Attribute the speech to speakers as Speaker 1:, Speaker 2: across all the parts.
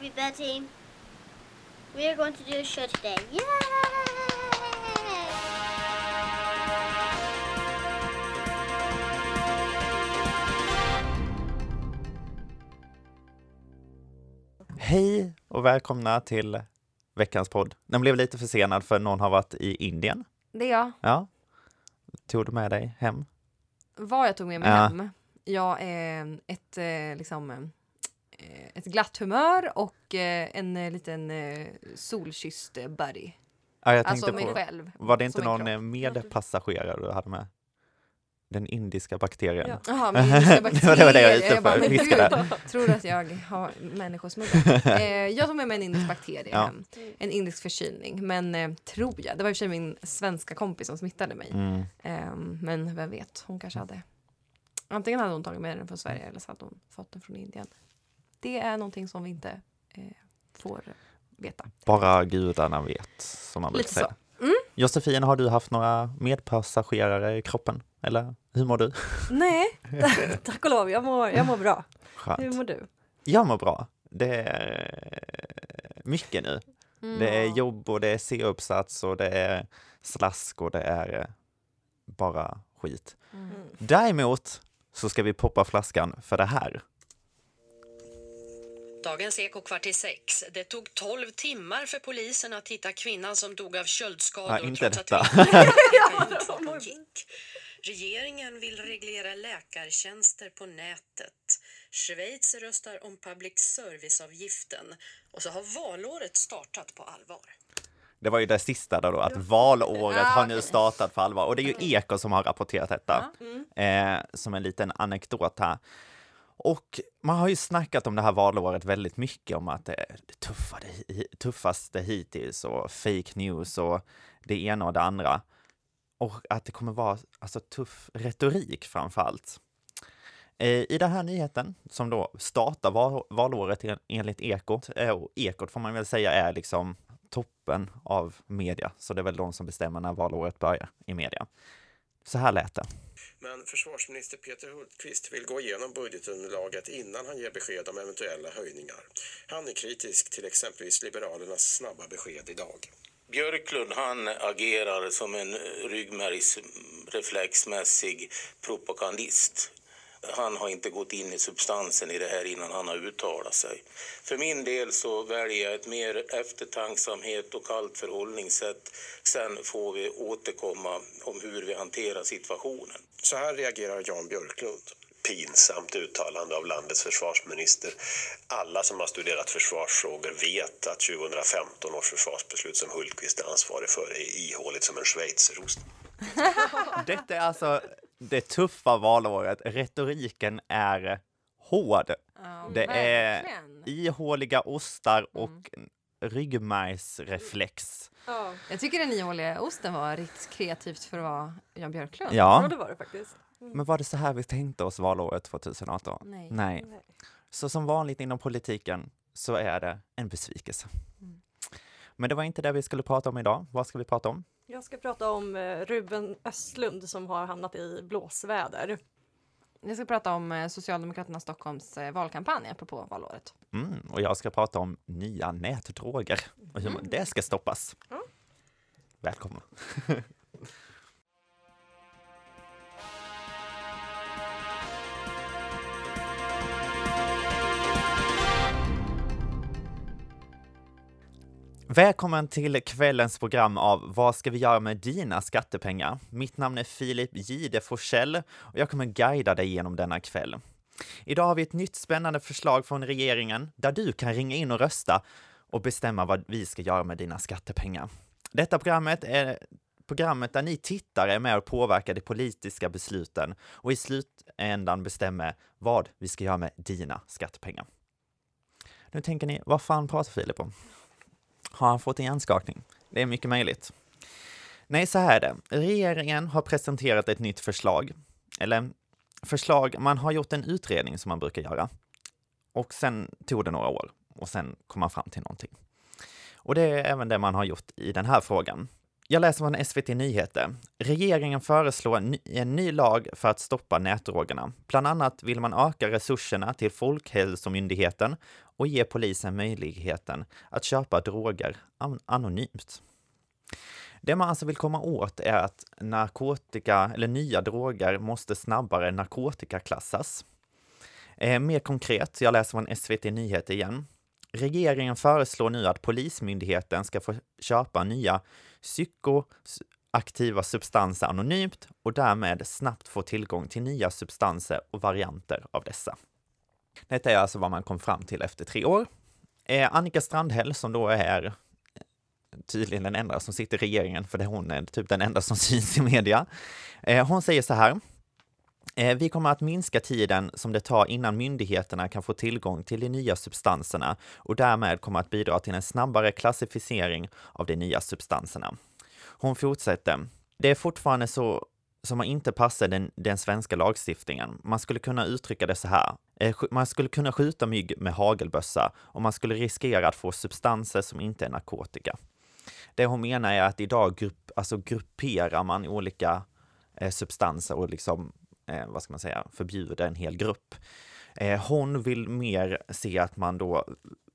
Speaker 1: Happy Bear Team. We are going to do a show today. Yay!
Speaker 2: Hej och välkomna till veckans podd. Den blev lite försenad för någon har varit i Indien.
Speaker 3: Det är jag.
Speaker 2: Ja. Tog du med dig hem?
Speaker 3: Vad jag tog med mig
Speaker 2: Ja.
Speaker 3: hem. Jag är ett, eh, liksom, ett glatt humör och eh, en eh, liten eh, solkysst eh, buddy.
Speaker 2: Ja, jag tänkte
Speaker 3: Alltså mig
Speaker 2: på,
Speaker 3: själv.
Speaker 2: var det inte någon eh, medpassagerare du hade med? Den indiska bakterien.
Speaker 4: Ja.
Speaker 3: Jaha, min indiska
Speaker 2: Det var det jag var
Speaker 3: bakterier.
Speaker 2: ute
Speaker 3: Jag bara,
Speaker 2: för,
Speaker 3: gud, tror du att jag har människosmugglat? eh, jag tog med mig en indisk bakterie
Speaker 2: Ja.
Speaker 3: hem. En indisk förkylning. Men eh, tror jag. Det var i och för sig min svenska kompis som smittade mig.
Speaker 2: Mm.
Speaker 3: Ehm, men vem vet, hon kanske hade... Antingen hade hon tagit med den från Sverige eller så hade hon fått den från Indien. Det är någonting som vi inte eh, får veta.
Speaker 2: Bara gudarna vet, som man brukar säga.
Speaker 3: Mm.
Speaker 2: Josefin, har du haft några medpassagerare i kroppen? Eller hur mår du?
Speaker 4: Nej, tack och lov, jag mår, jag mår bra. Hur
Speaker 2: Skönt.
Speaker 4: mår du?
Speaker 2: Jag mår bra. Det är mycket nu. Det är
Speaker 3: Mm.
Speaker 2: jobb och det är C-uppsats och det är slask och det är eh, bara skit.
Speaker 3: Mm.
Speaker 2: Däremot så ska vi poppa flaskan för det här.
Speaker 5: Dagens Eko kvart i sex. Det tog 12 timmar för polisen att hitta kvinnan som dog av köldskador
Speaker 2: Ja, inte detta.
Speaker 5: Regeringen vill reglera läkartjänster på nätet. Schweiz röstar om public service-avgiften. Och så har valåret startat på allvar.
Speaker 2: Det var ju det sista där då, att valåret
Speaker 3: Ja,
Speaker 2: har nu startat för allvar. Och det är ju Eko som har rapporterat detta. Eh, som en liten anekdot här. Och man har ju snackat om det här valåret väldigt mycket, om att det är det tuffade, tuffaste hittills och fake news och det ena och det andra. Och att det kommer vara alltså, tuff retorik framför allt. Eh, I den här nyheten, som då startar val valåret enligt Ekot, eh, och Ekot får man väl säga är liksom toppen av media, så det är väl de som bestämmer när valåret börjar i media. Så här lät det.
Speaker 6: Men försvarsminister Peter Hultqvist vill gå igenom budgetunderlaget innan han ger besked om eventuella höjningar. Han är kritisk till exempelvis Liberalernas snabba besked idag.
Speaker 7: Björklund han agerar som en ryggmärgsreflexmässig propagandist. Han har inte gått in i substansen i det här innan han har uttalat sig. För min del så väljer jag ett mer eftertanksamhet och kallt förhållningssätt. Sen får vi återkomma om hur vi hanterar situationen.
Speaker 6: Så här reagerar Jan Björklund.
Speaker 8: pinsamt uttalande av landets försvarsminister. Alla som har studerat försvarsfrågor vet att 2015 års försvarsbeslut som Hultqvist är ansvarig för är ihåligt som en schweizerost.
Speaker 2: Detta är alltså det tuffa valåret. Retoriken är hård.
Speaker 3: Ja,
Speaker 2: Det är
Speaker 3: verkligen.
Speaker 2: ihåliga ostar och ryggmärgsreflex.
Speaker 4: Ja,
Speaker 3: Jag tycker den ihåliga osten var riktigt kreativt för att vara Jan Björklund.
Speaker 4: ja
Speaker 2: Ja,
Speaker 4: det var det faktiskt.
Speaker 2: men var det så här vi tänkte oss valåret 2018?
Speaker 3: Nej.
Speaker 2: Nej.
Speaker 4: Nej.
Speaker 2: Så som vanligt inom politiken så är det en besvikelse. Men det var inte det vi skulle prata om idag. Vad ska vi prata om?
Speaker 4: Jag ska prata om eh, Ruben Östlund som har hamnat i blåsväder.
Speaker 3: Jag ska prata om eh, Socialdemokraterna Stockholms eh, valkampanj apropå valåret.
Speaker 2: Mm, och jag ska prata om nya nätdroger och hur det ska stoppas.
Speaker 4: Ja.
Speaker 2: Välkomna! Välkommen till kvällens program av Vad ska vi göra med dina skattepengar? Mitt namn är Filip Gide Forsell och jag kommer guida dig genom denna kväll. Idag har vi ett nytt spännande förslag från regeringen där du kan ringa in och rösta och bestämma vad vi ska göra med dina skattepengar. Detta programmet är programmet där ni tittare är med och påverkar de politiska besluten och i slutändan bestämmer vad vi ska göra med dina skattepengar. Nu tänker ni, vad fan pratar Filip om? Har han fått en hjärnskakning? Det är mycket möjligt. Nej, så här är det. Regeringen har presenterat ett nytt förslag. Eller förslag, man har gjort en utredning som man brukar göra. Och sen tog det några år och sen kom man fram till någonting. Och det är även det man har gjort i den här frågan. Jag läser från SVT Nyheter. Regeringen föreslår en ny, lag för att stoppa nätdrogerna. Bland annat vill man öka resurserna till Folkhälsomyndigheten och ge polisen möjligheten att köpa droger anonymt. Det man alltså vill komma åt är att narkotika eller nya droger måste snabbare narkotikaklassas. Eh, mer konkret, jag läser från SVT Nyheter igen. Regeringen föreslår nu att Polismyndigheten ska få köpa nya psykoaktiva substanser anonymt och därmed snabbt få tillgång till nya substanser och varianter av dessa. Detta är alltså vad man kom fram till efter tre år. Eh, Annika Strandhäll, som då är eh, tydligen den enda som sitter i regeringen, för det hon är typ den enda som syns i media. Hon säger så här. Eh, vi kommer att minska tiden som det tar innan myndigheterna kan få tillgång till de nya substanserna och därmed kommer att bidra till en snabbare klassificering av de nya substanserna. Hon fortsätter. Det är fortfarande så som man inte passar den, den svenska lagstiftningen. Man skulle kunna uttrycka det så här. Eh, man skulle kunna skjuta mygg med hagelbössa och man skulle riskera att få substanser som inte är narkotika. Det hon menar är att idag grupp, alltså grupperar man olika eh, substanser och liksom, eh, vad ska man säga, förbjuder en hel grupp. Eh, hon vill mer se att man då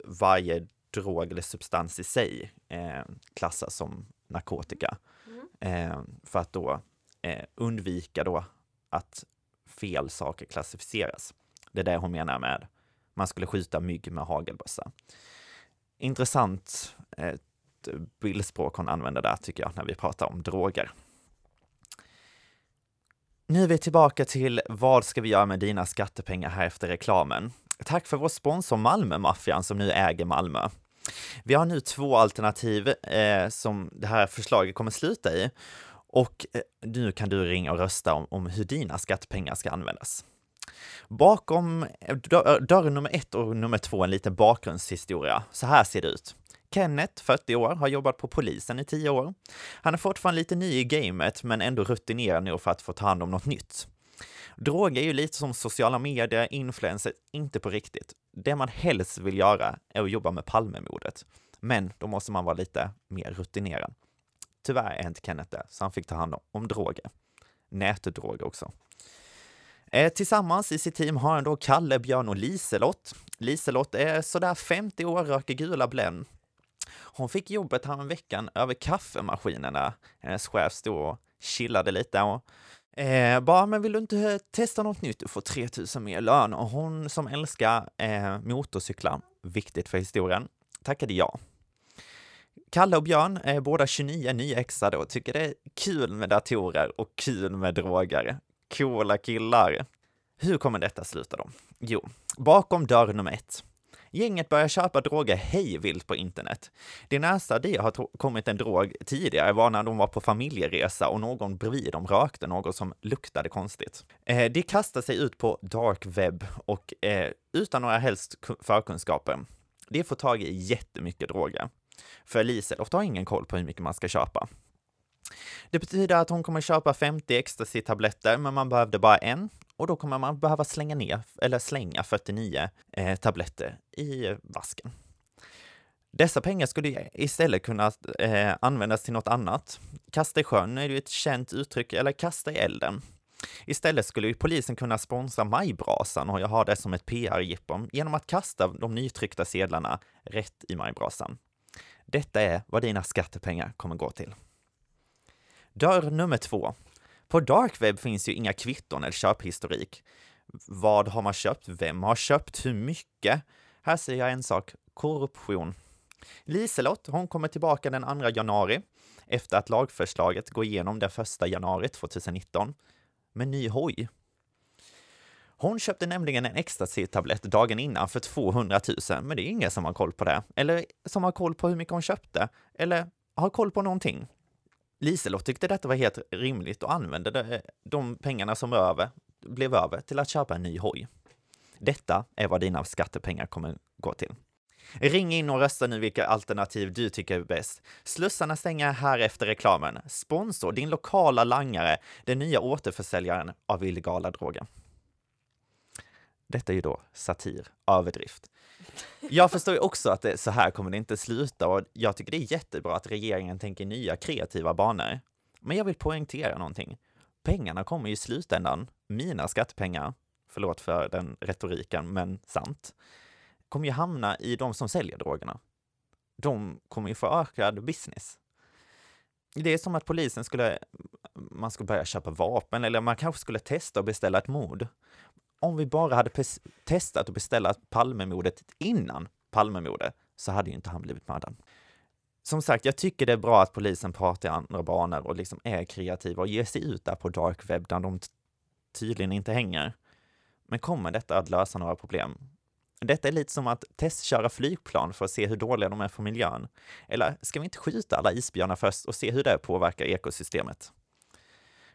Speaker 2: varje drog eller substans i sig eh, klassas som narkotika. Mm. för att då eh, undvika då att fel saker klassificeras. Det är det hon menar med man skulle skjuta mygg med hagelbössa. Intressant eh, bildspråk hon använder där tycker jag när vi pratar om droger. Nu är vi tillbaka till vad ska vi göra med dina skattepengar här efter reklamen? Tack för vår sponsor Malmö-maffian som nu äger Malmö. Vi har nu två alternativ eh, som det här förslaget kommer sluta i och eh, nu kan du ringa och rösta om, om hur dina skattepengar ska användas. Bakom eh, dörr, dörr nummer ett och nummer två en liten bakgrundshistoria. Så här ser det ut. Kenneth, 40 år, har jobbat på polisen i 10 år. Han är fortfarande lite ny i gamet, men ändå rutinerad nog för att få ta hand om något nytt. Droger är ju lite som sociala medier, influencers, inte på riktigt. Det man helst vill göra är att jobba med Palmemordet. Men då måste man vara lite mer rutinerad. Tyvärr är inte Kenneth det, så han fick ta hand om, om droger. Nätdroger också. Eh, tillsammans i sitt team har han då Kalle, Björn och Liselott. Liselott är sådär 50 år, röker gula Blend. Hon fick jobbet veckan över kaffemaskinerna. Hennes chef stod och chillade lite och Eh, bara, men vill du inte eh, testa något nytt? Du får 3000 mer lön. Och hon som älskar eh, motorcyklar, viktigt för historien, tackade ja. Kalle och Björn är båda 29 nyexade och tycker det är kul med datorer och kul med droger. Coola killar. Hur kommer detta sluta då? Jo, bakom dörr nummer ett. Gänget börjar köpa droger hejvilt på internet. Det närmsta det har kommit en drog tidigare var när de var på familjeresa och någon bredvid dem rökte något som luktade konstigt. Eh, de kastar sig ut på dark web och eh, utan några helst förkunskaper. De får tag i jättemycket droger. För Liselott har ingen koll på hur mycket man ska köpa. Det betyder att hon kommer köpa 50 ecstasy-tabletter, men man behövde bara en och då kommer man behöva slänga ner, eller slänga 49 eh, tabletter i vasken. Dessa pengar skulle istället kunna eh, användas till något annat. Kasta i sjön är ju ett känt uttryck, eller kasta i elden. Istället skulle ju polisen kunna sponsra majbrasan och jag har det som ett PR-jippo genom att kasta de nytryckta sedlarna rätt i majbrasan. Detta är vad dina skattepengar kommer gå till. Dörr nummer två. På Darkweb finns ju inga kvitton eller köphistorik. Vad har man köpt? Vem har köpt? Hur mycket? Här ser jag en sak. Korruption. Liselott, hon kommer tillbaka den 2 januari efter att lagförslaget går igenom den 1 januari 2019 med ny hoj. Hon köpte nämligen en ecstasy-tablett dagen innan för 200 000, men det är ingen som har koll på det. Eller som har koll på hur mycket hon köpte. Eller har koll på någonting. Liselott tyckte detta var helt rimligt och använde eh, de pengarna som över, blev över till att köpa en ny hoj. Detta är vad dina skattepengar kommer gå till. Ring in och rösta nu vilka alternativ du tycker är bäst. Slussarna stänger här efter reklamen. Sponsor din lokala langare, den nya återförsäljaren av illegala droger. Detta är ju då satir, överdrift. Jag förstår ju också att det, så här kommer det inte sluta och jag tycker det är jättebra att regeringen tänker nya kreativa banor. Men jag vill poängtera någonting. Pengarna kommer ju i slutändan, mina skattepengar, förlåt för den retoriken, men sant, kommer ju hamna i de som säljer drogerna. De kommer ju få ökad business. Det är som att polisen skulle, man skulle börja köpa vapen eller man kanske skulle testa och beställa ett mord. Om vi bara hade testat att beställa Palmemordet innan Palmemordet så hade ju inte han blivit mördad. Som sagt, jag tycker det är bra att polisen pratar i andra banor och liksom är kreativa och ger sig ut där på dark web där de tydligen inte hänger. Men kommer detta att lösa några problem? Detta är lite som att testköra flygplan för att se hur dåliga de är för miljön. Eller ska vi inte skjuta alla isbjörnar först och se hur det påverkar ekosystemet?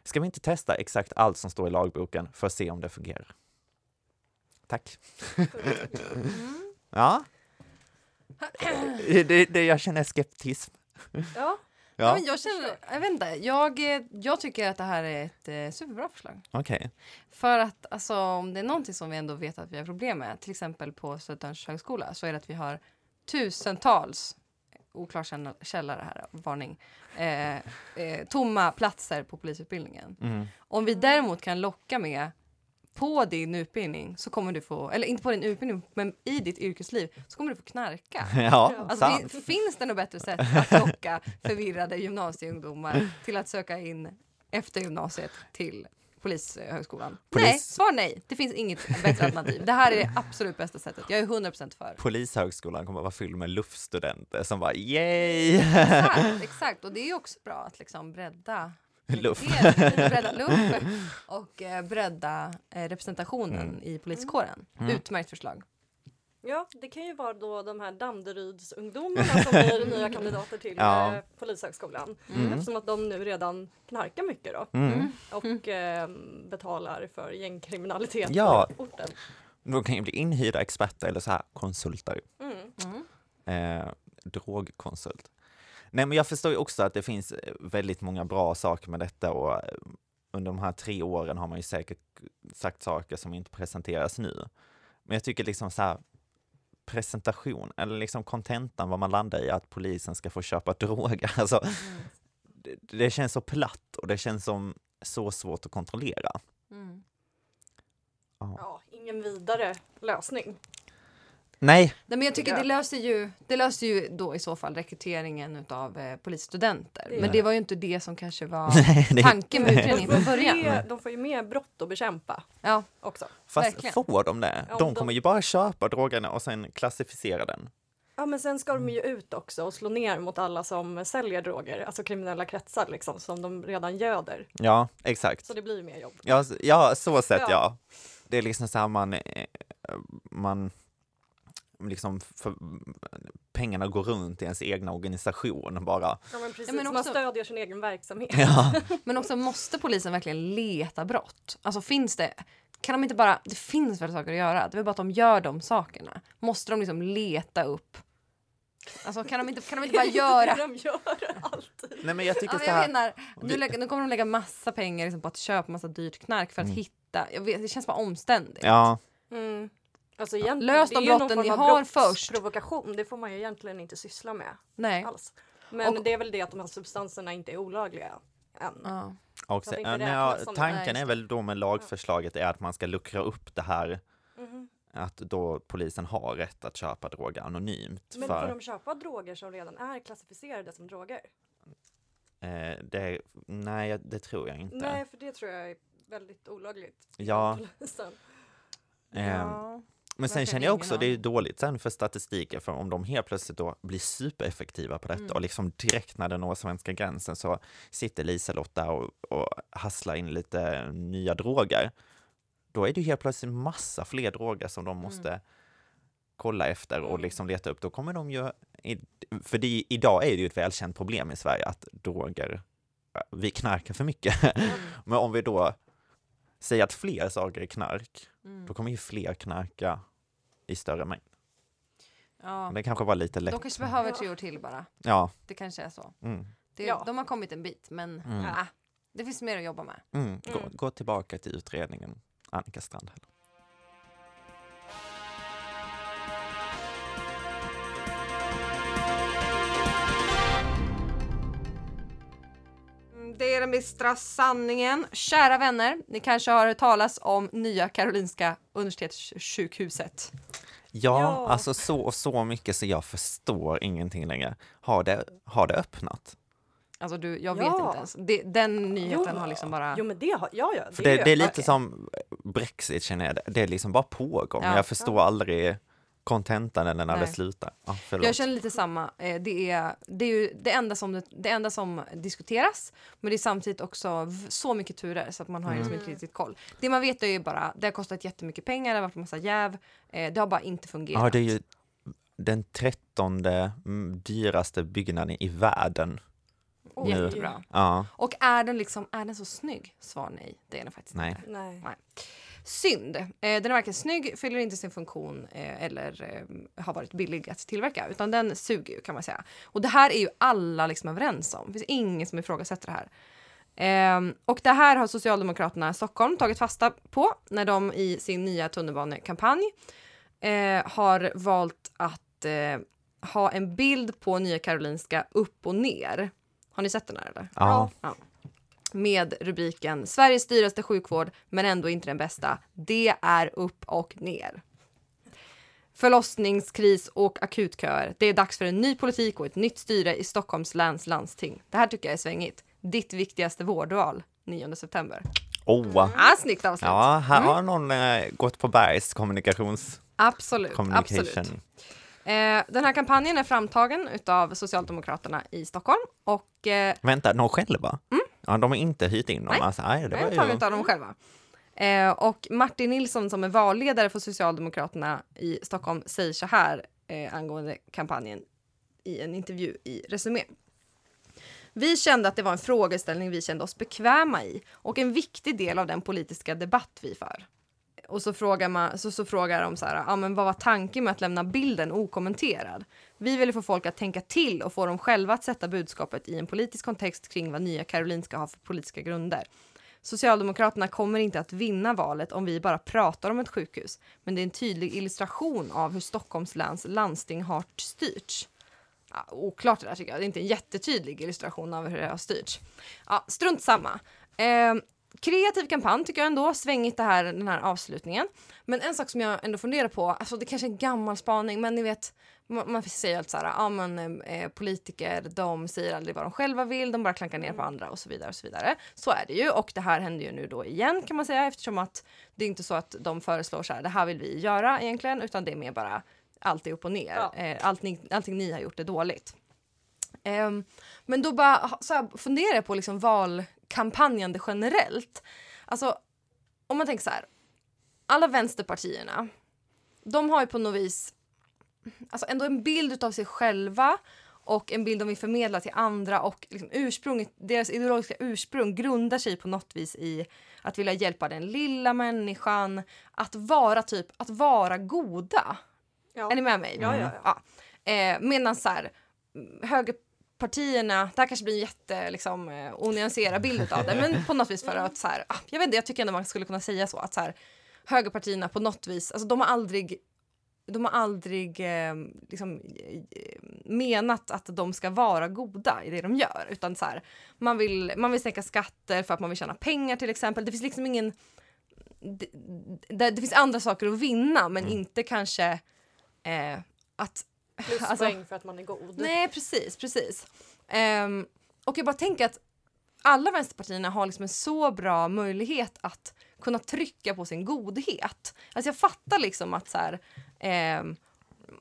Speaker 2: Ska vi inte testa exakt allt som står i lagboken för att se om det fungerar? Tack. Ja. Det, det jag känner skeptism.
Speaker 4: Ja,
Speaker 3: Ja. men jag, känner, jag, vet inte, jag, eh, jag tycker att det här är ett eh, superbra förslag.
Speaker 2: Okej.
Speaker 3: För att alltså, om det är någonting som vi ändå vet att vi har problem med, till exempel på Södertörns högskola, så är det att vi har tusentals, oklar källa- källa det här, varning, eh, eh, tomma platser på polisutbildningen.
Speaker 2: Mm.
Speaker 3: Om vi däremot kan locka med på din utbildning så kommer du få, eller inte på din utbildning, men i ditt yrkesliv så kommer du få knarka.
Speaker 2: Ja,
Speaker 3: Alltså,
Speaker 2: sant.
Speaker 3: fin- finns det något bättre sätt att locka förvirrade gymnasieungdomar till att söka in efter gymnasiet till Polishögskolan?
Speaker 2: Polis-
Speaker 3: Nej, svar nej. Det finns inget bättre alternativ. Det här är det absolut bästa sättet. Jag är 100% för.
Speaker 2: Polishögskolan kommer att vara fylld med luftstudenter som bara yay!
Speaker 3: Exakt, exakt. Och det är också bra att liksom bredda
Speaker 2: Luft.
Speaker 3: rekryteringen, bredda luft och eh, bredda eh, representationen
Speaker 2: Mm.
Speaker 3: i poliskåren.
Speaker 2: Mm.
Speaker 3: Utmärkt förslag.
Speaker 4: ja, det kan ju vara då de här Danderydsungdomarna som blir nya kandidater till
Speaker 2: Ja.
Speaker 4: eh, Polishögskolan.
Speaker 2: Mm.
Speaker 4: Eftersom att de nu redan knarkar mycket då.
Speaker 2: Mm.
Speaker 4: Och eh, betalar för gängkriminalitet
Speaker 2: Ja.
Speaker 4: på orten.
Speaker 2: De kan ju bli inhyrda experter eller så här konsulter.
Speaker 4: Mm.
Speaker 3: Mm.
Speaker 2: Eh, drogkonsult. Nej, men jag förstår ju också att det finns eh, väldigt många bra saker med detta och eh, under de här tre åren har man ju säkert sagt saker som inte presenteras nu. Men jag tycker liksom så här presentation eller liksom kontentan vad man landar i att polisen ska få köpa droger. Alltså, det, det känns så platt och det känns som så svårt att kontrollera.
Speaker 3: Mm.
Speaker 4: Ja, ingen vidare lösning.
Speaker 2: Nej,
Speaker 3: Nej, men jag tycker det löser ju, det löser ju då i så fall rekryteringen av eh, polisstudenter.
Speaker 4: Det-
Speaker 3: Men det var ju inte det som kanske var
Speaker 2: Nej, det-
Speaker 3: tanken med
Speaker 4: De
Speaker 3: utredningen
Speaker 4: får,
Speaker 3: från början.
Speaker 4: mer, de får ju mer brott att bekämpa
Speaker 3: Ja,
Speaker 4: också.
Speaker 2: fast
Speaker 3: Verkligen.
Speaker 2: får de det?
Speaker 4: Ja,
Speaker 2: De
Speaker 4: de-
Speaker 2: kommer ju bara köpa drogerna och sen klassificera den.
Speaker 4: Ja, men sen ska de ju ut också och slå ner mot alla som säljer droger, alltså kriminella kretsar liksom, som de redan göder.
Speaker 2: Ja, exakt.
Speaker 4: Så det blir ju mer jobb.
Speaker 2: Ja, s- ja så sett
Speaker 4: Ja.
Speaker 2: ja. Det är liksom så här man, eh, man liksom, för, pengarna går runt i ens egna organisation bara.
Speaker 4: Ja, men precis.
Speaker 3: Ja, men
Speaker 4: Man
Speaker 3: också-
Speaker 4: stödjer sin egen verksamhet.
Speaker 2: Ja,
Speaker 3: men också måste polisen verkligen leta brott? Alltså finns det, kan de inte bara, det finns väl saker att göra, det är bara att de gör de sakerna. Måste de liksom leta upp? Alltså kan de inte, kan de inte bara göra?
Speaker 4: De gör alltid.
Speaker 2: nej men jag tycker
Speaker 3: Ja,
Speaker 2: så
Speaker 3: jag
Speaker 2: här,
Speaker 3: menar, nu, lägger, nu kommer de lägga massa pengar liksom på att köpa massa dyrt knark för att
Speaker 2: Mm.
Speaker 3: hitta, jag vet, det känns bara omständigt.
Speaker 2: ja,
Speaker 4: Mm. Alltså
Speaker 3: Lös de brotten ni har först.
Speaker 4: brottsprovokation. Det får man ju egentligen inte syssla med
Speaker 3: Nej.
Speaker 4: alls. Men
Speaker 3: Och-
Speaker 4: det är väl det att de här substanserna inte är olagliga än.
Speaker 3: Ja.
Speaker 2: och
Speaker 4: Så att
Speaker 2: så,
Speaker 4: det
Speaker 2: ja,
Speaker 4: inte
Speaker 2: nej, tanken är väl då med lagförslaget är att man ska luckra upp det här,
Speaker 4: Mhm.
Speaker 2: att då polisen har rätt att köpa droger anonymt.
Speaker 4: Men
Speaker 2: för,
Speaker 4: får de köpa droger som redan är klassificerade som droger?
Speaker 2: eh, det, nej, det tror jag inte.
Speaker 4: Nej, för det tror jag är väldigt olagligt.
Speaker 2: Ja.
Speaker 4: Polisen.
Speaker 2: Ehm,
Speaker 3: Ja.
Speaker 2: Men sen känner jag också det är dåligt sen för statistiken för om de helt plötsligt då blir supereffektiva på detta
Speaker 3: Mm.
Speaker 2: och liksom direkt när det når svenska gränsen så sitter Liselott där och, och hasslar in lite nya droger. Då är det helt plötsligt massa fler droger som de måste kolla efter och
Speaker 4: Mm.
Speaker 2: liksom leta upp. Då kommer de ju, för det, idag är det ju ett välkänt problem i Sverige att droger, vi knarkar för mycket. Men om vi då säger att fler saker är knark,
Speaker 3: Mm.
Speaker 2: då kommer ju fler knarka i större mängd.
Speaker 3: Ja.
Speaker 2: Det kanske var lite lätt.
Speaker 3: De kanske behöver tre år till bara.
Speaker 2: Ja.
Speaker 3: Det kanske är så.
Speaker 2: Mm.
Speaker 3: Det,
Speaker 4: Ja.
Speaker 3: De har kommit en bit, men
Speaker 2: Mm.
Speaker 3: ah, det finns mer att jobba med.
Speaker 2: Mm. Gå,
Speaker 4: Mm.
Speaker 2: gå tillbaka till utredningen, Annika Strandhäll.
Speaker 3: Det är den bistra sanningen. Kära vänner, ni kanske har hört talas om Nya Karolinska Universitetssjukhuset.
Speaker 2: Ja,
Speaker 4: Ja.
Speaker 2: alltså så och så mycket så jag förstår ingenting längre. Har det, har det öppnat?
Speaker 3: Alltså du, jag vet
Speaker 4: Ja.
Speaker 3: inte ens. Det, den nyheten
Speaker 4: Jo.
Speaker 3: har liksom bara...
Speaker 4: Jo men det har, ja ja.
Speaker 2: För det, det är lite
Speaker 3: okej.
Speaker 2: som Brexit känner jag, det är liksom bara pågår, men
Speaker 3: Ja.
Speaker 2: jag förstår aldrig kontentan eller när det
Speaker 3: Nej.
Speaker 2: slutar. Ja, förlåt.
Speaker 3: Jag känner lite samma. Eh, Det är, det är ju det enda, som, det, det enda som diskuteras, men det är samtidigt också så mycket turer så att man har liksom inte riktigt koll. Det man vet är ju bara, det har kostat jättemycket pengar, det har varit en massa jäv, eh, det har bara inte fungerat.
Speaker 2: Ja, det är ju den trettonde mm, dyraste byggnaden i världen.
Speaker 4: Oj.
Speaker 2: nu.
Speaker 3: Jättebra.
Speaker 2: Ja,
Speaker 3: Och är den liksom, är den så snygg? Svar nej, det är den faktiskt
Speaker 2: nej.
Speaker 3: inte.
Speaker 4: Nej.
Speaker 3: Synd. Eh, den är varken snygg, fyller inte sin funktion eh, eller eh, har varit billig att tillverka. Utan den suger ju kan man säga. Och det här är ju alla liksom överens om. Det finns ingen som ifrågasätter det här. Ehm, och det här har Socialdemokraterna i Stockholm tagit fasta på när de i sin nya tunnelbanekampanj eh, har valt att eh, ha en bild på Nya Karolinska upp och ner. Har ni sett den här eller?
Speaker 2: Ja.
Speaker 3: Med rubriken Sveriges dyraste sjukvård men ändå inte den bästa. Det är upp och ner. Förlossningskris och akutköer. Det är dags för en ny politik och ett nytt styre i Stockholms läns landsting. Det här tycker jag är svängigt. Ditt viktigaste vårdval 9 september.
Speaker 2: Oh,
Speaker 3: Ah, snyggt avslut.
Speaker 2: ja, här har någon eh, gått på Bergs kommunikations
Speaker 3: Absolut, absolut. Eh, den här kampanjen är framtagen av Socialdemokraterna i Stockholm och eh,
Speaker 2: Vänta, de själva? Ja, de har inte hyrt in dem.
Speaker 3: Nej.
Speaker 2: Alltså, nej, det var
Speaker 3: är
Speaker 2: ju...
Speaker 3: av dem själva. Eh, och Martin Nilsson som är valledare för Socialdemokraterna i Stockholm säger så här eh, angående kampanjen i en intervju i Resumé. Vi kände att det var en frågeställning vi kände oss bekväma i och en viktig del av den politiska debatt vi för. Och så frågar, man, så, så frågar de så här, ah, men vad var tanken med att lämna bilden okommenterad? Vi ville få folk att tänka till och få dem själva att sätta budskapet i en politisk kontext kring vad Nya Karolinska har för politiska grunder. Socialdemokraterna kommer inte att vinna valet om vi bara pratar om ett sjukhus, men det är en tydlig illustration av hur Stockholms läns landsting har styrts. Ja, oklart det där tycker jag. Det är inte en jättetydlig illustration av hur det har styrts. Ja, strunt samma. Eh, kreativ kampanj tycker jag ändå. Svängigt det här, den här avslutningen. Men en sak som jag ändå funderar på, alltså det kanske är en gammal spaning, men ni vet, man, man säger alltid så här, ja men eh, politiker, de säger aldrig vad de själva vill, de bara klankar ner på andra och så vidare och så vidare. Så är det ju och det här händer ju nu då igen kan man säga eftersom att det är inte så att de föreslår så här, det här vill vi göra egentligen, utan det är mer bara allt är upp och ner.
Speaker 4: Ja.
Speaker 3: Eh, allting, allting ni har gjort är dåligt. Ehm, men då bara så här, funderar jag på liksom valkampanjande generellt. Alltså, om man tänker så här. Alla vänsterpartierna, de har ju på något vis alltså ändå en bild av sig själva och en bild de vill förmedla till andra och liksom ursprunget, deras ideologiska ursprung grundar sig på något vis i att vilja hjälpa den lilla människan, att vara typ, att vara goda.
Speaker 4: Ja.
Speaker 3: Är ni med mig?
Speaker 4: Ja, ja, ja.
Speaker 3: ja. Eh, Medan så här, mm, högerpartierna, det här kanske blir en jätte liksom, eh, onyanserad bild av det, men på något vis för att så här, ah, jag vet inte, jag tycker ändå man skulle kunna säga så att så här, högerpartierna på något vis, alltså de har aldrig de har aldrig eh, liksom, eh, menat att de ska vara goda i det de gör. Utan så här, man, vill, man vill sänka skatter för att man vill tjäna pengar till exempel. Det finns liksom ingen... Det, det, det finns andra saker att vinna men inte kanske eh, att...
Speaker 4: Pluspoäng för att man är god.
Speaker 3: Nej, precis, precis. Ehm, och jag bara tänker att alla vänsterpartierna har liksom en så bra möjlighet att kunna trycka på sin godhet. Alltså jag fattar liksom att så här, ehm,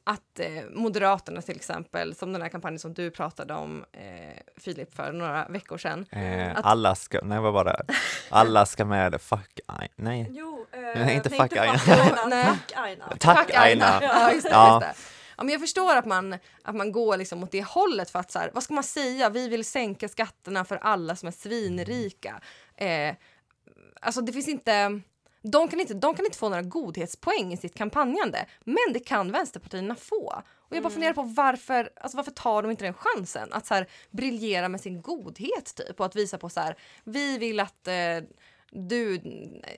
Speaker 3: att eh, Moderaterna till exempel, som den här kampanjen som du pratade om eh, Filip för några veckor sedan.
Speaker 2: Eh,
Speaker 3: Att-
Speaker 2: Alla ska, nej vad var det? Alla ska med, fuck, nej, nej.
Speaker 4: Jo, eh,
Speaker 2: Nej, inte fuck Aina.
Speaker 4: Aina.
Speaker 3: Nej.
Speaker 4: Tack Aina.
Speaker 2: Tack Aina!
Speaker 3: Ja, just det. Just det. Ja, men jag förstår att man, att man går liksom åt det hållet för att så här, vad ska man säga? Vi vill sänka skatterna för alla som är svinrika. Eh, alltså det finns inte... De kan inte, de kan inte få några godhetspoäng i sitt kampanjande, men det kan vänsterpartierna få. Och jag bara funderar på varför, alltså varför tar de inte den chansen? Att så här, briljera med sin godhet typ och att visa på så här, vi vill att eh, du,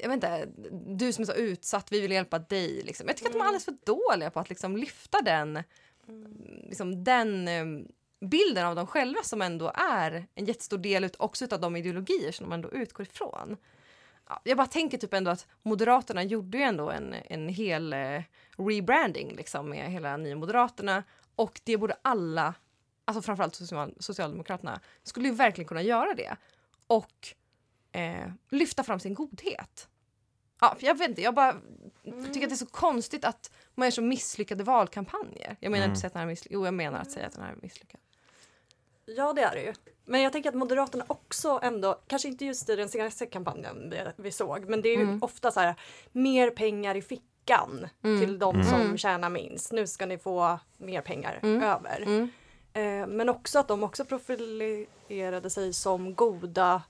Speaker 3: jag vet inte, du som är så utsatt, vi vill hjälpa dig. Liksom. Jag tycker att de är alldeles för dåliga på att liksom lyfta den, liksom, den, eh, bilden av dem själva som ändå är en jättestor del ut, också av de ideologier som de ändå utgår ifrån. Ja, jag bara tänker typ ändå att Moderaterna gjorde ju ändå en, en hel eh, rebranding liksom med hela Nya Moderaterna och det borde alla, alltså framförallt social, Socialdemokraterna, skulle ju verkligen kunna göra det och eh, lyfta fram sin godhet. Ja, jag vet inte, jag bara tycker att det är så konstigt att man gör så misslyckade valkampanjer. Jag menar
Speaker 2: Mm.
Speaker 3: inte säga att den här misslyckad, jo jag menar att säga att den här är misslyckad.
Speaker 4: Ja, det är det ju. Men jag tänker att Moderaterna också ändå, kanske inte just i den senaste kampanjen vi, vi såg, men det är ju
Speaker 3: Mm.
Speaker 4: ofta så här mer pengar i fickan
Speaker 3: Mm.
Speaker 4: till de
Speaker 2: Mm.
Speaker 4: som
Speaker 3: Mm.
Speaker 4: tjänar minst. Nu ska ni få mer pengar
Speaker 3: Mm.
Speaker 4: över.
Speaker 3: Mm.
Speaker 4: Eh, men också att de också profilerade sig som goda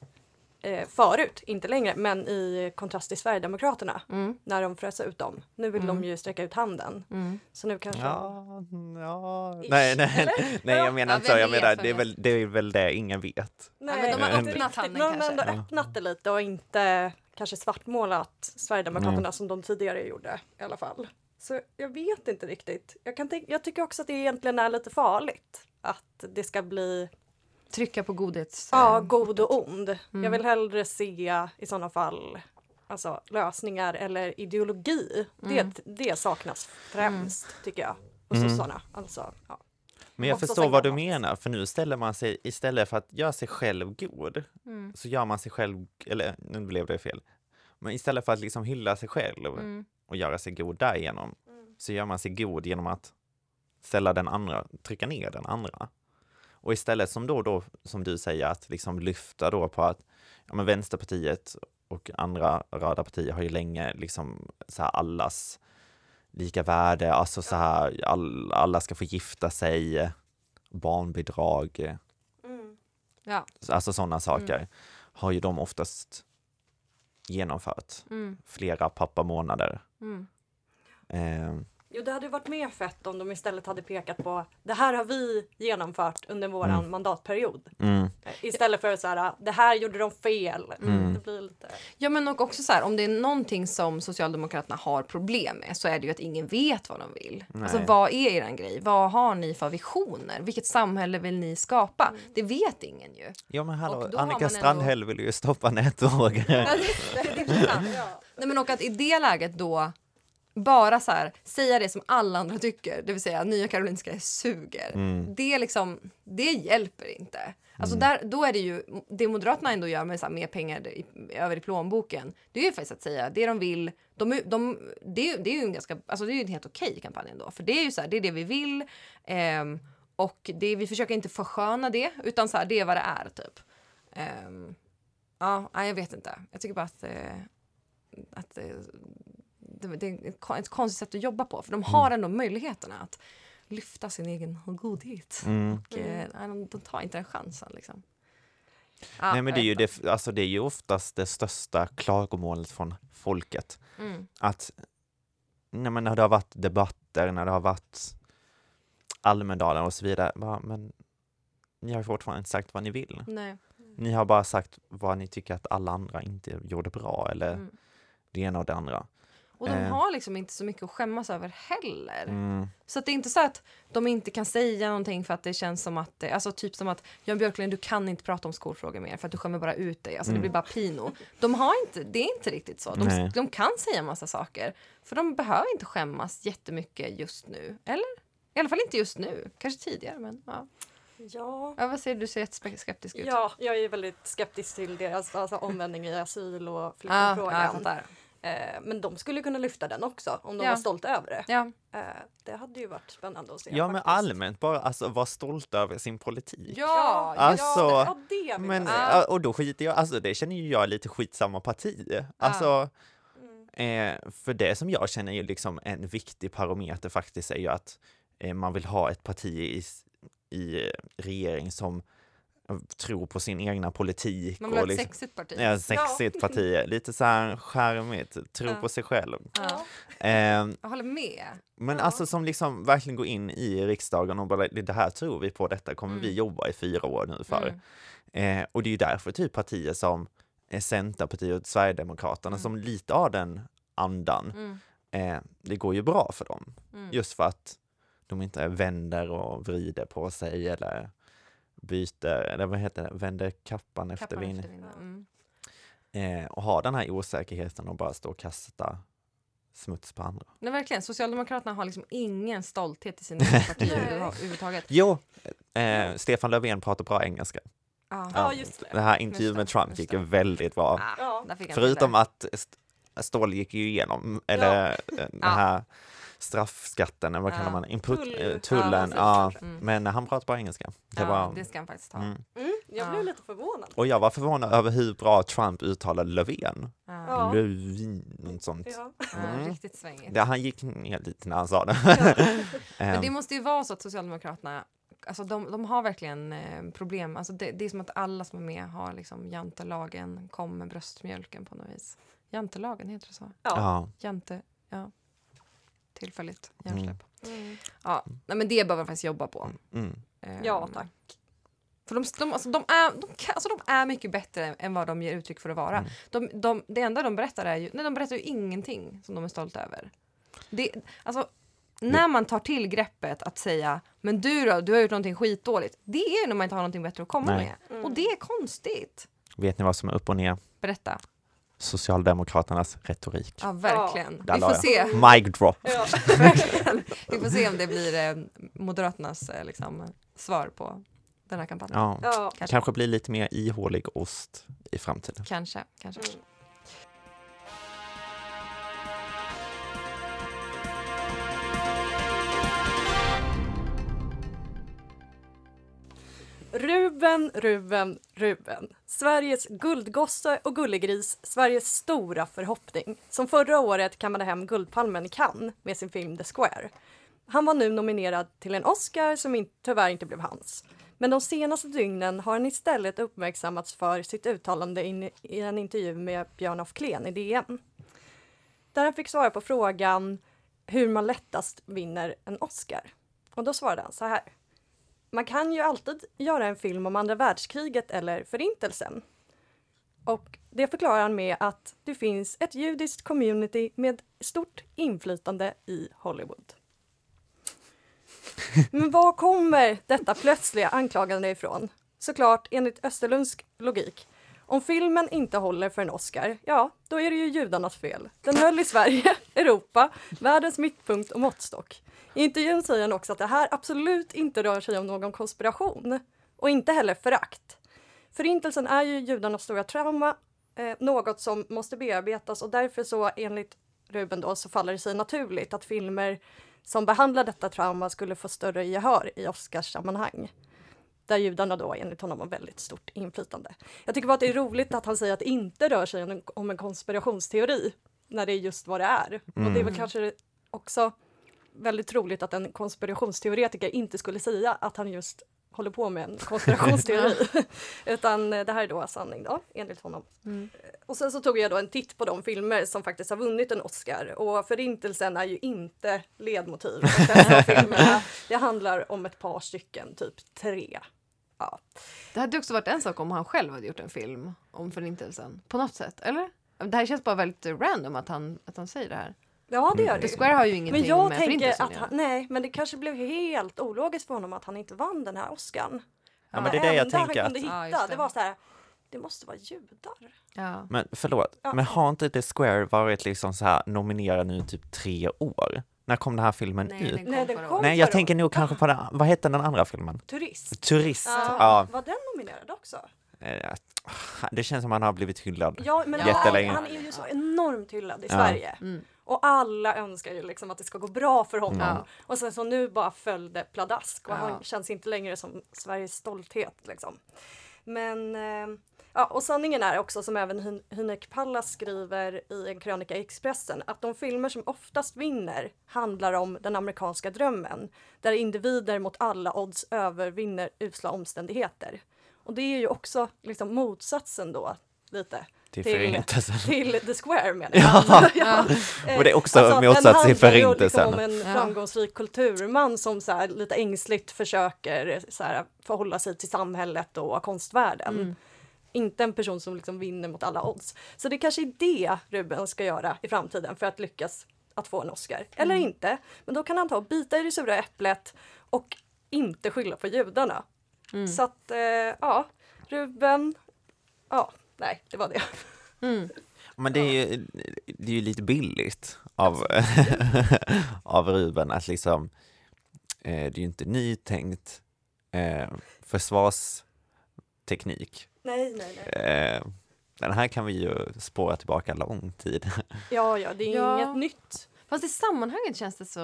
Speaker 4: eh, förut, inte längre, men i kontrast till Sverigedemokraterna
Speaker 3: Mm.
Speaker 4: när de frös ut dem. Nu vill
Speaker 3: Mm.
Speaker 4: de ju sträcka ut handen.
Speaker 3: Mm.
Speaker 4: Så nu kanske...
Speaker 2: Ja, ja.
Speaker 4: Ish,
Speaker 2: Nej, nej,
Speaker 4: eller?
Speaker 2: nej,
Speaker 4: Ja.
Speaker 2: jag menar
Speaker 3: Ja,
Speaker 2: inte så.
Speaker 3: vem
Speaker 2: Jag menar, det är, väl, det är väl det ingen vet.
Speaker 4: Nej,
Speaker 3: men de har
Speaker 2: inte
Speaker 3: öppnat
Speaker 4: riktigt.
Speaker 3: handen
Speaker 4: De har
Speaker 3: kanske.
Speaker 4: ändå
Speaker 2: Ja.
Speaker 4: öppnat det lite och inte kanske svartmålat Sverigedemokraterna som de tidigare gjorde i alla fall. Så jag vet inte riktigt. Jag, kan tänka, jag tycker också att det egentligen är lite farligt att det ska bli
Speaker 3: Trycka på godhets...
Speaker 4: ja,
Speaker 3: eh,
Speaker 4: god och ond.
Speaker 3: Mm.
Speaker 4: Jag vill hellre se i sådana fall alltså, lösningar eller ideologi.
Speaker 3: Mm.
Speaker 4: Det, det saknas främst tycker jag. Och
Speaker 2: Mm.
Speaker 4: sossarna. Alltså, ja.
Speaker 2: Men jag
Speaker 4: Också
Speaker 2: förstår vad du menar, för nu ställer man sig, istället för att göra sig själv god,
Speaker 3: Mm.
Speaker 2: så gör man sig själv, eller nu blev det fel, men istället för att liksom hylla sig själv
Speaker 3: Mm.
Speaker 2: och göra sig god därigenom, så gör man sig god genom att ställa den andra, trycka ner den andra. Och istället som då, då som du säger, att liksom lyfta då på att ja, men Vänsterpartiet och andra röda partier har ju länge liksom så här allas lika värde, alltså så här all, alla ska få gifta sig, barnbidrag,
Speaker 4: Mm.
Speaker 3: Ja.
Speaker 2: alltså sådana saker har ju de oftast genomfört.
Speaker 3: Mm.
Speaker 2: Flera pappamånader.
Speaker 3: Mm.
Speaker 2: Eh,
Speaker 4: Jo, det hade varit mer fett om de istället hade pekat på det här har vi genomfört under våran
Speaker 2: Mm.
Speaker 4: mandatperiod.
Speaker 2: mm,
Speaker 4: Eh, Istället för så här, det här gjorde de fel.
Speaker 2: Mm.
Speaker 4: Det blir lite...
Speaker 3: Ja men och också så här, om det är någonting som Socialdemokraterna har problem med så är det ju att ingen vet vad de vill.
Speaker 2: Nej.
Speaker 3: Alltså vad är er grej? Vad har ni för visioner? Vilket samhälle vill ni skapa? Det vet ingen ju.
Speaker 2: ja men hallå, Annika
Speaker 3: man ändå-
Speaker 2: Strandhäll vill ju stoppa nätdroger.
Speaker 3: Nej men och att i det läget då bara så här, säga det som alla andra tycker, det vill säga Nya Karolinska suger.
Speaker 2: Mm.
Speaker 3: Det, liksom, det hjälper inte. Alltså där, då är det ju, det Moderaterna ändå gör med så här, mer pengar i, över i plånboken, det är ju faktiskt att säga det de vill. De, de, det, det är ju en ganska, alltså det är ju en helt okej kampanj ändå. För det är ju så här, det är det vi vill. ehm, och det, vi försöker inte försköna det, utan så här, det är vad det är typ. Ehm, ja, jag vet inte. Jag tycker bara att, eh, att eh, det, är ett kon- ett konstigt sätt att jobba på. För de har ändå möjligheterna att lyfta sin egen godhet.
Speaker 2: Mm.
Speaker 3: Och, eh, nej, de, de tar inte den chansen. Liksom. Ja,
Speaker 2: Nej men det är, ju det, alltså det är ju oftast det största klagomålet från folket.
Speaker 3: Mm.
Speaker 2: Att nej, men när det har varit debatter, när det har varit Almedalen och så vidare, bara, men ni har ju fortfarande inte sagt vad ni vill.
Speaker 3: Nej.
Speaker 2: Ni har bara sagt vad ni tycker att alla andra inte gjorde bra eller
Speaker 3: Mm.
Speaker 2: det ena och det andra.
Speaker 3: Och de
Speaker 2: Eh.
Speaker 3: har liksom inte så mycket att skämmas över heller.
Speaker 2: Mm.
Speaker 3: Så att det är inte så att de inte kan säga någonting för att det känns som att, det- alltså typ som att Jan Björklund du kan inte prata om skolfrågor mer för att du skämmer bara ut dig. Alltså det
Speaker 2: Mm.
Speaker 3: blir bara pino. De har inte, det är inte riktigt så. De,
Speaker 2: Nej.
Speaker 3: de kan säga massa saker. För de behöver inte skämmas jättemycket just nu. Eller? I alla fall inte just nu. Kanske tidigare men ja.
Speaker 4: Ja.
Speaker 3: ja vad säger du? Du ser jätteskeptisk ut.
Speaker 4: Ja, jag är väldigt skeptisk till deras alltså, omvändning i asyl och
Speaker 3: ja, ja,
Speaker 4: flyktingfrågan.
Speaker 3: jag fattar.
Speaker 4: Eh, men de skulle kunna lyfta den också om de
Speaker 3: Ja.
Speaker 4: var stolta över det.
Speaker 3: Ja.
Speaker 4: Eh, det hade ju varit spännande att se.
Speaker 2: Ja men
Speaker 4: faktiskt.
Speaker 2: allmänt bara alltså vara stolta över sin politik.
Speaker 3: Ja,
Speaker 2: Alltså,
Speaker 4: ja, det vill
Speaker 2: Men,
Speaker 4: jag säga.
Speaker 3: Ja.
Speaker 2: och då skiter jag, alltså det känner ju jag lite skitsamma parti. Alltså,
Speaker 4: Mm.
Speaker 2: eh, för det som jag känner är liksom en viktig parameter faktiskt är ju att eh, man vill ha ett parti i, i regering som eh, tror på sin egna politik.
Speaker 3: Man vill ha
Speaker 2: och
Speaker 3: ett
Speaker 2: liksom,
Speaker 3: sexigt parti.
Speaker 2: Ja, sexigt parti, lite så här charmigt, tro
Speaker 3: Ja.
Speaker 2: på sig själv.
Speaker 3: Ja.
Speaker 2: Eh,
Speaker 3: Jag håller med.
Speaker 2: men
Speaker 4: Ja.
Speaker 2: alltså som liksom verkligen går in i riksdagen och bara det här tror vi på, detta kommer vi
Speaker 3: Mm.
Speaker 2: jobba i fyra år nu för.
Speaker 3: Mm.
Speaker 2: Eh, och det är ju därför typ partier som eh, Centerpartiet och Sverigedemokraterna
Speaker 3: Mm.
Speaker 2: som lite har den andan,
Speaker 3: Mm.
Speaker 2: eh, det går ju bra för dem.
Speaker 3: Mm.
Speaker 2: Just för att de inte vänder och vrider på sig eller byter, eller vad heter det, vänder kappan efter
Speaker 3: Kappan efter vinden. Mm.
Speaker 2: Eh, och har den här osäkerheten och bara stå och kasta smuts på andra.
Speaker 3: Nej, verkligen. Socialdemokraterna har liksom ingen stolthet i sina partier överhuvudtaget.
Speaker 2: Jo, eh, Stefan Löfven pratar bra engelska.
Speaker 3: Ja.
Speaker 4: Ja, just det.
Speaker 2: Det här intervjun med Trump gick väldigt bra.
Speaker 3: Ah,
Speaker 4: Ja.
Speaker 2: Förutom att st- Ståhl gick ju igenom, eller eh, den
Speaker 3: Ja.
Speaker 2: här straffskatten, eller vad
Speaker 3: Ja.
Speaker 2: kallar man Input,
Speaker 4: Tull.
Speaker 2: eh, tullen.
Speaker 4: Ja,
Speaker 2: Ja.
Speaker 3: Mm.
Speaker 2: Men han pratar bra engelska. Det
Speaker 3: ja,
Speaker 2: var,
Speaker 3: det ska han faktiskt ha.
Speaker 2: mm.
Speaker 4: Mm, jag blev
Speaker 3: Ja.
Speaker 4: lite förvånad.
Speaker 2: Och jag var förvånad över hur bra Trump uttalade Löfven.
Speaker 3: Ja.
Speaker 4: Ja.
Speaker 2: Lövin, något sånt.
Speaker 4: Ja.
Speaker 3: Ja,
Speaker 2: Mm.
Speaker 3: Riktigt svängigt.
Speaker 2: Det, han gick ner lite när han sa det.
Speaker 3: Men det
Speaker 2: Ehm,
Speaker 3: måste ju vara så att Socialdemokraterna Alltså de, de har verkligen eh, problem. Alltså det, det är som att alla som är med har liksom jantelagen, kom med bröstmjölken på något vis. Jantelagen, heter det så?
Speaker 4: Ja.
Speaker 2: ja.
Speaker 3: Jante, ja. Tillfälligt hjärnsläpp.
Speaker 4: Mm.
Speaker 3: Ja, nej, men det behöver man faktiskt jobba på.
Speaker 2: Mm.
Speaker 3: Ehm,
Speaker 4: ja, tack.
Speaker 3: För de, de, alltså, de, är, de, kan, alltså, de är mycket bättre än vad de ger uttryck för att vara.
Speaker 2: Mm.
Speaker 3: De, de, det enda de berättar är ju, nej, de berättar ju ingenting som de är stolta över. Det, alltså, när man tar till greppet att säga men du då, du har gjort någonting skitdåligt. Det är ju när man inte har någonting bättre att komma
Speaker 2: Nej.
Speaker 3: med. Och det är konstigt.
Speaker 2: Vet ni vad som är upp och ner?
Speaker 3: Berätta.
Speaker 2: Socialdemokraternas retorik.
Speaker 3: Ja, verkligen.
Speaker 2: Där
Speaker 3: Vi får se.
Speaker 2: Mic drop.
Speaker 4: Ja.
Speaker 3: Vi får se om det blir eh, Moderaternas eh, liksom, svar på den här kampanjen.
Speaker 2: Ja.
Speaker 4: Ja.
Speaker 3: Kanske.
Speaker 2: Kanske blir lite mer ihålig ost i framtiden.
Speaker 3: Kanske, kanske.
Speaker 4: Mm. Ruben, Ruben, Ruben. Sveriges guldgosse och gullegris, Sveriges stora förhoppning. Som förra året kammade hem Guldpalmen i Cannes med sin film The Square. Han var nu nominerad till en Oscar som in, tyvärr inte blev hans. Men de senaste dygnen har han istället uppmärksammats för sitt uttalande in, i en intervju med Björn af Kleen i DN. Där han fick svara på frågan hur man lättast vinner en Oscar. Och då svarade han så här. Man kan ju alltid göra en film om andra världskriget eller förintelsen. Och det förklarar han med att det finns ett judiskt community med stort inflytande i Hollywood. Men var kommer detta plötsliga anklagande ifrån? Såklart enligt Österlunds logik. Om filmen inte håller för en Oscar, ja, då är det ju judarnas fel. Den höll i Sverige, Europa, världens mittpunkt och måttstock. I intervjun säger han också att det här absolut inte rör sig om någon konspiration och inte heller förakt. Förintelsen är ju judarnas stora trauma, eh, något som måste bearbetas och därför så enligt Ruben då så faller det sig naturligt att filmer som behandlar detta trauma skulle få större gehör i Oscarssammanhang. Där judarna då enligt honom har väldigt stort inflytande. Jag tycker bara att det är roligt att han säger att det inte rör sig om en, konspirationsteori när det är just vad det är. Och det är väl kanske också väldigt roligt att en konspirationsteoretiker inte skulle säga att han just håller på med en konspirationsteori. Utan eh, det här är då sanning då, enligt honom.
Speaker 3: Mm.
Speaker 4: Och sen så tog jag då en titt på de filmer som faktiskt har vunnit en Oscar. Och Förintelsen är ju inte ledmotiv. Det handlar om ett par stycken, typ tre. Ja.
Speaker 3: Det hade också varit en sak om han själv hade gjort en film om förintelsen. På något sätt, eller? Det här känns bara väldigt random att han, att han säger det här.
Speaker 4: ja, det gör det
Speaker 3: The. Square har ju ingenting
Speaker 4: Men jag
Speaker 3: med
Speaker 4: tänker
Speaker 3: förintelsen
Speaker 4: att han,
Speaker 3: göra.
Speaker 4: nej, men det kanske blev helt ologiskt för honom att han inte vann den här Oscarn.
Speaker 2: Ja, men det är det jag tänker att-
Speaker 3: Ja,
Speaker 4: hitta,
Speaker 3: just
Speaker 4: det.
Speaker 3: det.
Speaker 4: var så här, det måste vara judar.
Speaker 3: Ja.
Speaker 2: Men förlåt,
Speaker 4: Ja.
Speaker 2: men har inte The Square varit liksom så här nominerad nu typ tre år? När kom den här filmen
Speaker 3: Nej,
Speaker 2: ut?
Speaker 3: den kom
Speaker 4: Nej, den kom.
Speaker 2: Nej, jag
Speaker 4: förra
Speaker 2: tänker nog kanske på den, vad hette den andra filmen?
Speaker 4: Turist.
Speaker 2: Turist.
Speaker 4: Ja,
Speaker 2: Ja.
Speaker 4: Var den nominerad också?
Speaker 2: Eh, Det känns som han har blivit hyllad.
Speaker 4: Ja, men
Speaker 2: Jättelänge.
Speaker 4: han, han är ju så enormt hyllad i
Speaker 2: Ja.
Speaker 4: Sverige.
Speaker 3: Mm.
Speaker 4: Och alla önskar ju liksom att det ska gå bra för honom.
Speaker 3: Ja.
Speaker 4: Och sen så nu bara föll det pladask och
Speaker 3: Ja.
Speaker 4: han känns inte längre som Sveriges stolthet. Liksom. Men eh, ja, och sanningen är också som även Hynek Pallas skriver i en krönika i Expressen att de filmer som oftast vinner handlar om den amerikanska drömmen där individer mot alla odds övervinner usla omständigheter. Och det är ju också liksom motsatsen då lite
Speaker 2: till
Speaker 4: till-
Speaker 2: förintelsen.
Speaker 4: till The Square menar jag.
Speaker 2: Ja.
Speaker 4: Eh,
Speaker 2: Och det är också
Speaker 4: att den
Speaker 2: motsats till
Speaker 4: handlar ju
Speaker 2: Förintelsen.
Speaker 4: Liksom om en
Speaker 3: Ja.
Speaker 4: framgångsrik kulturman som så här, lite ängsligt försöker så här, förhålla sig till samhället och konstvärlden.
Speaker 3: Mm.
Speaker 4: Inte en person som liksom vinner mot alla odds. Så det kanske är det Ruben ska göra i framtiden för att lyckas att få en Oscar. Eller inte, men då kan han ta och bita i det sura äpplet och inte skylla på judarna.
Speaker 3: Mm.
Speaker 4: Så att, eh, ja, Ruben, ja, nej, det var det.
Speaker 3: Mm.
Speaker 2: Men det är ju, det är ju lite billigt av, av Ruben att liksom, eh, det är ju inte nytänkt eh, försvarsteknik.
Speaker 4: Nej, nej, nej.
Speaker 2: Eh, den här kan vi ju spåra tillbaka lång tid.
Speaker 4: Ja, ja, det är
Speaker 3: Ja.
Speaker 4: inget nytt.
Speaker 3: Fast i sammanhanget känns det så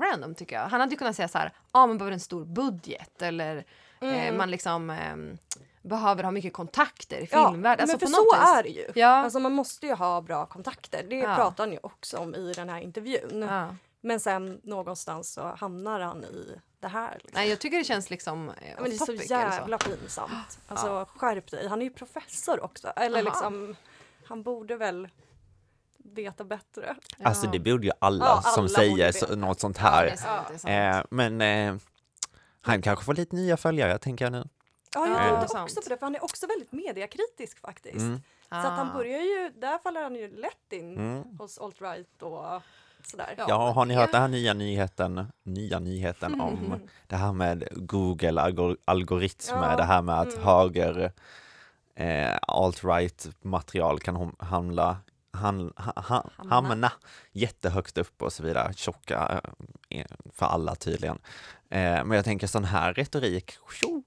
Speaker 3: random tycker jag. Han hade ju kunnat säga så här, ja ah, man behöver en stor budget eller eh,
Speaker 4: Mm.
Speaker 3: man liksom ehm, behöver ha mycket kontakter i
Speaker 4: Ja,
Speaker 3: filmvärlden.
Speaker 4: men
Speaker 3: Alltså,
Speaker 4: för
Speaker 3: på
Speaker 4: så
Speaker 3: vis.
Speaker 4: är det ju.
Speaker 3: Ja.
Speaker 4: Alltså man måste ju ha bra kontakter. Det
Speaker 3: Ja.
Speaker 4: pratar han ju också om i den här intervjun.
Speaker 3: Ja.
Speaker 4: Men sen någonstans så hamnar han i det här. Liksom.
Speaker 3: Nej, jag tycker det känns liksom eh,
Speaker 4: Ja, men det är så jävla pinsamt. Alltså skärp dig. Han är ju professor också. Eller
Speaker 3: Jaha.
Speaker 4: liksom, han borde väl veta bättre.
Speaker 3: Ja.
Speaker 2: Alltså det borde ju alla,
Speaker 4: Ja,
Speaker 2: som
Speaker 4: alla
Speaker 2: säger
Speaker 4: borde
Speaker 2: så, något sånt
Speaker 3: Ja,
Speaker 2: här.
Speaker 3: är sant.
Speaker 2: eh, men eh, han kanske får lite nya följare tänker jag nu.
Speaker 4: Ja, jag
Speaker 3: Ja,
Speaker 4: tänkte
Speaker 3: sant.
Speaker 4: också på det, för han är också väldigt mediakritisk faktiskt.
Speaker 2: Mm.
Speaker 4: Så att han
Speaker 3: Ah.
Speaker 4: börjar ju, där faller han ju lätt in
Speaker 2: Mm.
Speaker 4: hos alt-right och sådär.
Speaker 3: Ja.
Speaker 2: Ja, har ni hört den här nya nyheten, nya nyheten om det här med Google algor algoritmer,
Speaker 4: Ja,
Speaker 2: det här med att
Speaker 4: mm.
Speaker 2: höger eh, alt-right material kan hamna, han, ha, ha,
Speaker 3: Hamna.
Speaker 2: hamna jättehögt upp och så vidare, tjocka eh, för alla tydligen. Eh, men jag tänker sån här retorik, tjo!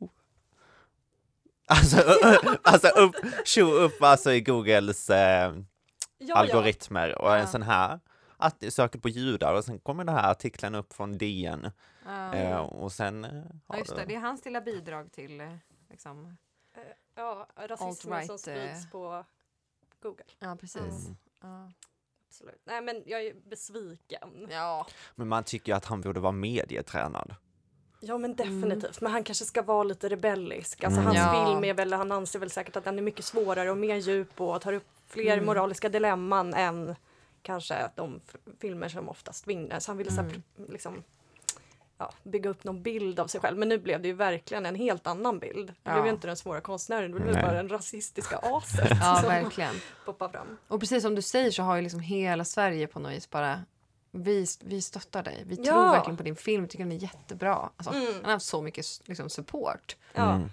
Speaker 2: Alltså, alltså upp, tjo upp alltså i Googles eh,
Speaker 4: Ja,
Speaker 2: algoritmer och
Speaker 3: Ja.
Speaker 2: en sån här att söker på judar och sen kommer den här artikeln upp från DN
Speaker 3: Ja.
Speaker 2: eh, och sen eh,
Speaker 3: Ja, just det. Det är hans lilla bidrag till eh, liksom.
Speaker 4: Ja, rasismen
Speaker 3: Alt-right,
Speaker 4: som sprids på Google.
Speaker 3: Ja, precis.
Speaker 2: Mm.
Speaker 4: Absolut. Nej, men jag är besviken.
Speaker 3: ja.
Speaker 2: Men man tycker ju att han borde vara medietränad.
Speaker 4: Ja, men definitivt. Men han kanske ska vara lite rebellisk. Alltså,
Speaker 2: Mm.
Speaker 4: hans
Speaker 3: Ja.
Speaker 4: film är väl, han anser väl säkert att den är mycket svårare och mer djup och tar upp fler
Speaker 3: Mm.
Speaker 4: moraliska dilemman än kanske de filmer som oftast vinner. Så han ville så här,
Speaker 3: Mm.
Speaker 4: liksom, ja, bygga upp någon bild av sig själv. Men nu blev det ju verkligen en helt annan bild. Det
Speaker 3: Ja.
Speaker 4: blev ju inte den svåra konstnären, det blev
Speaker 2: Nej.
Speaker 4: bara den rasistiska aset
Speaker 3: ja,
Speaker 4: som
Speaker 3: verkligen.
Speaker 4: poppar fram.
Speaker 3: Och precis som du säger så har ju liksom hela Sverige på något vis bara vi, vi stöttar dig. Vi
Speaker 4: Ja.
Speaker 3: tror verkligen på din film. Tycker den är jättebra. Alltså,
Speaker 4: Mm.
Speaker 3: Han har haft så mycket liksom, support.
Speaker 4: Ja.
Speaker 2: Mm.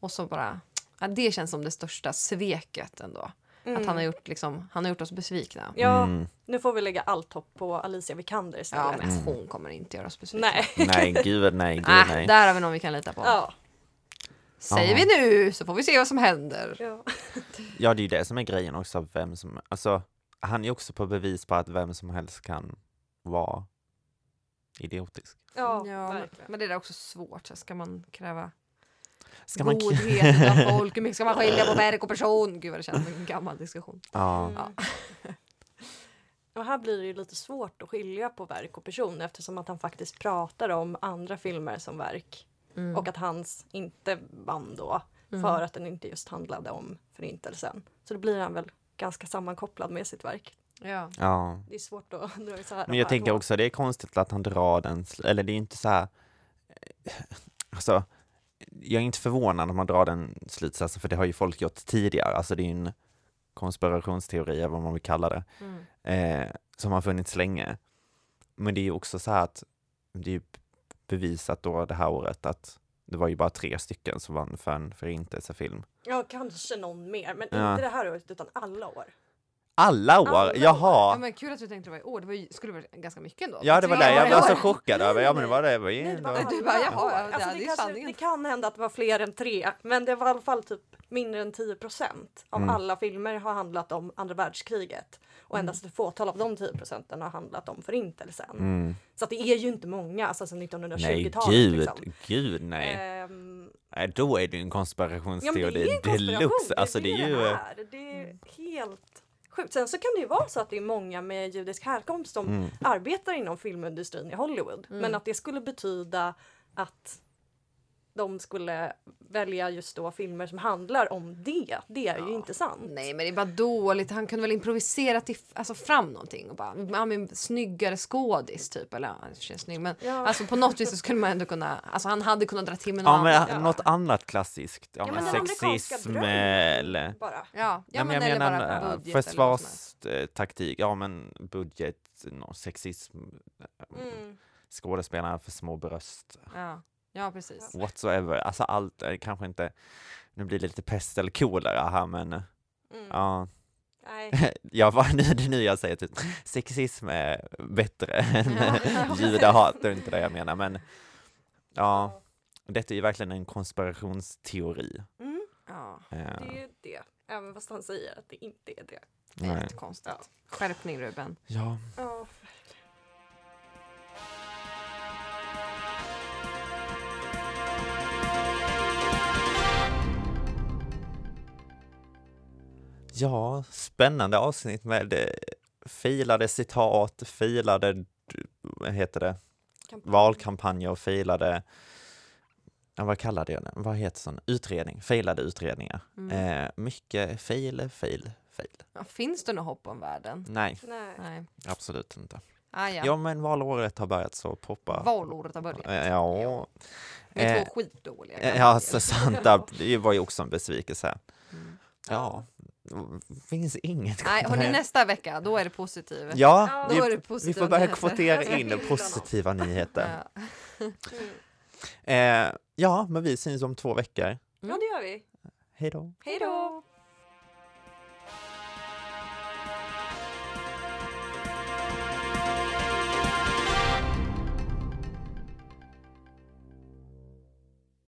Speaker 3: Och så bara... Ja, det känns som det största sveket ändå. Att han har gjort, liksom, han har gjort oss besvikna.
Speaker 4: Mm. Ja,
Speaker 2: Mm.
Speaker 4: nu får vi lägga allt hopp på Alicia Vikander
Speaker 3: Ja,
Speaker 4: istället.
Speaker 3: men hon kommer inte göra oss besvikna.
Speaker 4: Nej.
Speaker 2: Nej, gud nej, gud
Speaker 3: Äh,
Speaker 2: nej.
Speaker 3: där har vi någon vi kan lita på.
Speaker 4: Ja.
Speaker 3: Säger
Speaker 2: Ja.
Speaker 3: vi nu så får vi se vad som händer.
Speaker 4: Ja.
Speaker 2: Ja, det är ju det som är grejen också, vem som, alltså, han är också på bevis på att vem som helst kan vara idiotisk.
Speaker 4: Ja,
Speaker 3: Ja, men, det är också svårt. Så ska man kräva
Speaker 2: Ska man,
Speaker 3: godhet av folk? Hur mycket ska man skilja på verk och person? Gud vad det känns som en gammal diskussion.
Speaker 2: ja,
Speaker 4: Mm. Och här blir det ju lite svårt att skilja på verk och person eftersom att han faktiskt pratar om andra filmer som verk
Speaker 3: Mm.
Speaker 4: och att hans inte vann då för att den inte just handlade om förintelsen. Så då blir han väl ganska sammankopplad med sitt verk.
Speaker 3: Ja.
Speaker 2: ja.
Speaker 4: Det är svårt att dra isär de
Speaker 2: Men jag
Speaker 4: här
Speaker 2: tänker också det är konstigt att han drar den, eller det är inte så här, eh, alltså, jag är inte förvånad om man drar den slutsatsen, för det har ju folk gjort tidigare, alltså det är ju en konspirationsteori, eller vad man vill kalla det,
Speaker 3: Mm.
Speaker 2: eh, som har funnits länge. Men det är ju också så här att det är ju bevisat då det här året att det var ju bara tre stycken som vann för en förintelsefilm.
Speaker 4: Ja, kanske någon mer, men
Speaker 2: Ja.
Speaker 4: inte det här året utan alla år.
Speaker 2: Alla år?
Speaker 4: Alla år.
Speaker 3: Ja,
Speaker 2: Jaha!
Speaker 3: men kul att du tänkte det var i år. Det var ju, skulle vara ganska mycket ändå.
Speaker 2: Ja, det var
Speaker 3: Tre
Speaker 2: det jag blev så chockad över. Ja, men det var det. det var ju
Speaker 4: Nej, det var alla
Speaker 3: Du bara, jaha, ja, det
Speaker 4: alltså,
Speaker 3: är
Speaker 4: det,
Speaker 3: ju
Speaker 4: kanske,
Speaker 3: sanningen.
Speaker 4: det kan hända att det var fler än tre, men det var i alla fall typ mindre än 10 procent av
Speaker 2: Mm.
Speaker 4: alla filmer har handlat om andra världskriget. Och endast ett fåtal av de 10 procenten har handlat om förintelsen.
Speaker 2: Mm.
Speaker 4: Så att det är ju inte många, alltså
Speaker 2: Nej,
Speaker 4: 1920-talet.
Speaker 2: gud,
Speaker 4: liksom.
Speaker 2: gud nej.
Speaker 4: Ehm,
Speaker 2: nej. Då är det ju en
Speaker 4: ja, men
Speaker 2: konspirationsteori
Speaker 4: det är ju en konspiration.
Speaker 2: deluxe. Alltså det är ju...
Speaker 4: det är. Det är helt sjukt. Sen så kan det ju vara så att det är många med judisk härkomst som
Speaker 2: Mm.
Speaker 4: arbetar inom filmindustrin i Hollywood. Men att det skulle betyda att de skulle välja just då filmer som handlar om det. Det är ju inte sant.
Speaker 3: Nej men det är bara dåligt. Han kunde väl improvisera till, alltså, fram någonting och bara, ja men snyggare skådis typ. Eller ja, snygg men
Speaker 4: Ja.
Speaker 3: alltså på något vis så skulle man ändå kunna, alltså han hade kunnat dra till med något
Speaker 2: Ja,
Speaker 3: annat.
Speaker 2: men
Speaker 4: Ja.
Speaker 2: något annat klassiskt. Ja,
Speaker 4: Ja,
Speaker 2: men sexism eller...
Speaker 4: Bara.
Speaker 3: Ja, ja,
Speaker 2: Ja,
Speaker 3: men,
Speaker 2: men jag
Speaker 3: eller
Speaker 2: menar
Speaker 3: bara
Speaker 2: eh, försvarstaktik, ja men budget, no, sexism,
Speaker 4: Mm.
Speaker 2: skådespelarna för små bröst.
Speaker 3: Ja. Ja, precis.
Speaker 2: whatsoever. Alltså allt kanske inte, nu blir det lite pest eller kolera här men
Speaker 4: Mm.
Speaker 2: ja,
Speaker 4: Nej.
Speaker 2: jag var nu, det är nu jag säger typ sexism är bättre än
Speaker 3: Ja.
Speaker 2: judehat, det är inte det jag menar men ja, detta är ju verkligen en konspirationsteori.
Speaker 4: Mm,
Speaker 3: Ja,
Speaker 2: Eh,
Speaker 4: det är ju det. Även fast han säger att det inte är det.
Speaker 3: det är
Speaker 2: nej.
Speaker 3: jättekonstigt. Skärpning Ruben.
Speaker 2: Ja,
Speaker 4: Ja.
Speaker 2: Ja, spännande avsnitt med eh, filade citat, filade, vad heter det,
Speaker 4: Kampanj.
Speaker 2: valkampanjer och filade, ja, vad kallade jag det? Vad heter sån? Utredning, filade utredningar.
Speaker 3: Mm.
Speaker 2: Eh, mycket fail, fail, fail.
Speaker 3: Ja, finns det något hopp om världen?
Speaker 2: Nej,
Speaker 4: Nej.
Speaker 2: Absolut inte.
Speaker 3: Ah, ja.
Speaker 2: Ja, men valåret har börjat så poppa.
Speaker 3: Valåret har börjat.
Speaker 2: Eh, Ja,
Speaker 3: Vi är
Speaker 2: Eh,
Speaker 3: två skitdåliga.
Speaker 2: Eh, Ja, så sant. Det var ju också en besvikelse.
Speaker 3: Mm.
Speaker 2: Ja, finns inget.
Speaker 3: Nej, hörni, nästa vecka, då är det positivt.
Speaker 2: Ja,
Speaker 3: ja.
Speaker 2: Vi, vi, får börja kvotera in positiva nyheter.
Speaker 3: Ja.
Speaker 2: Eh, ja, men vi syns om två veckor.
Speaker 4: Ja, det gör vi.
Speaker 2: Hej då.
Speaker 4: Hej då.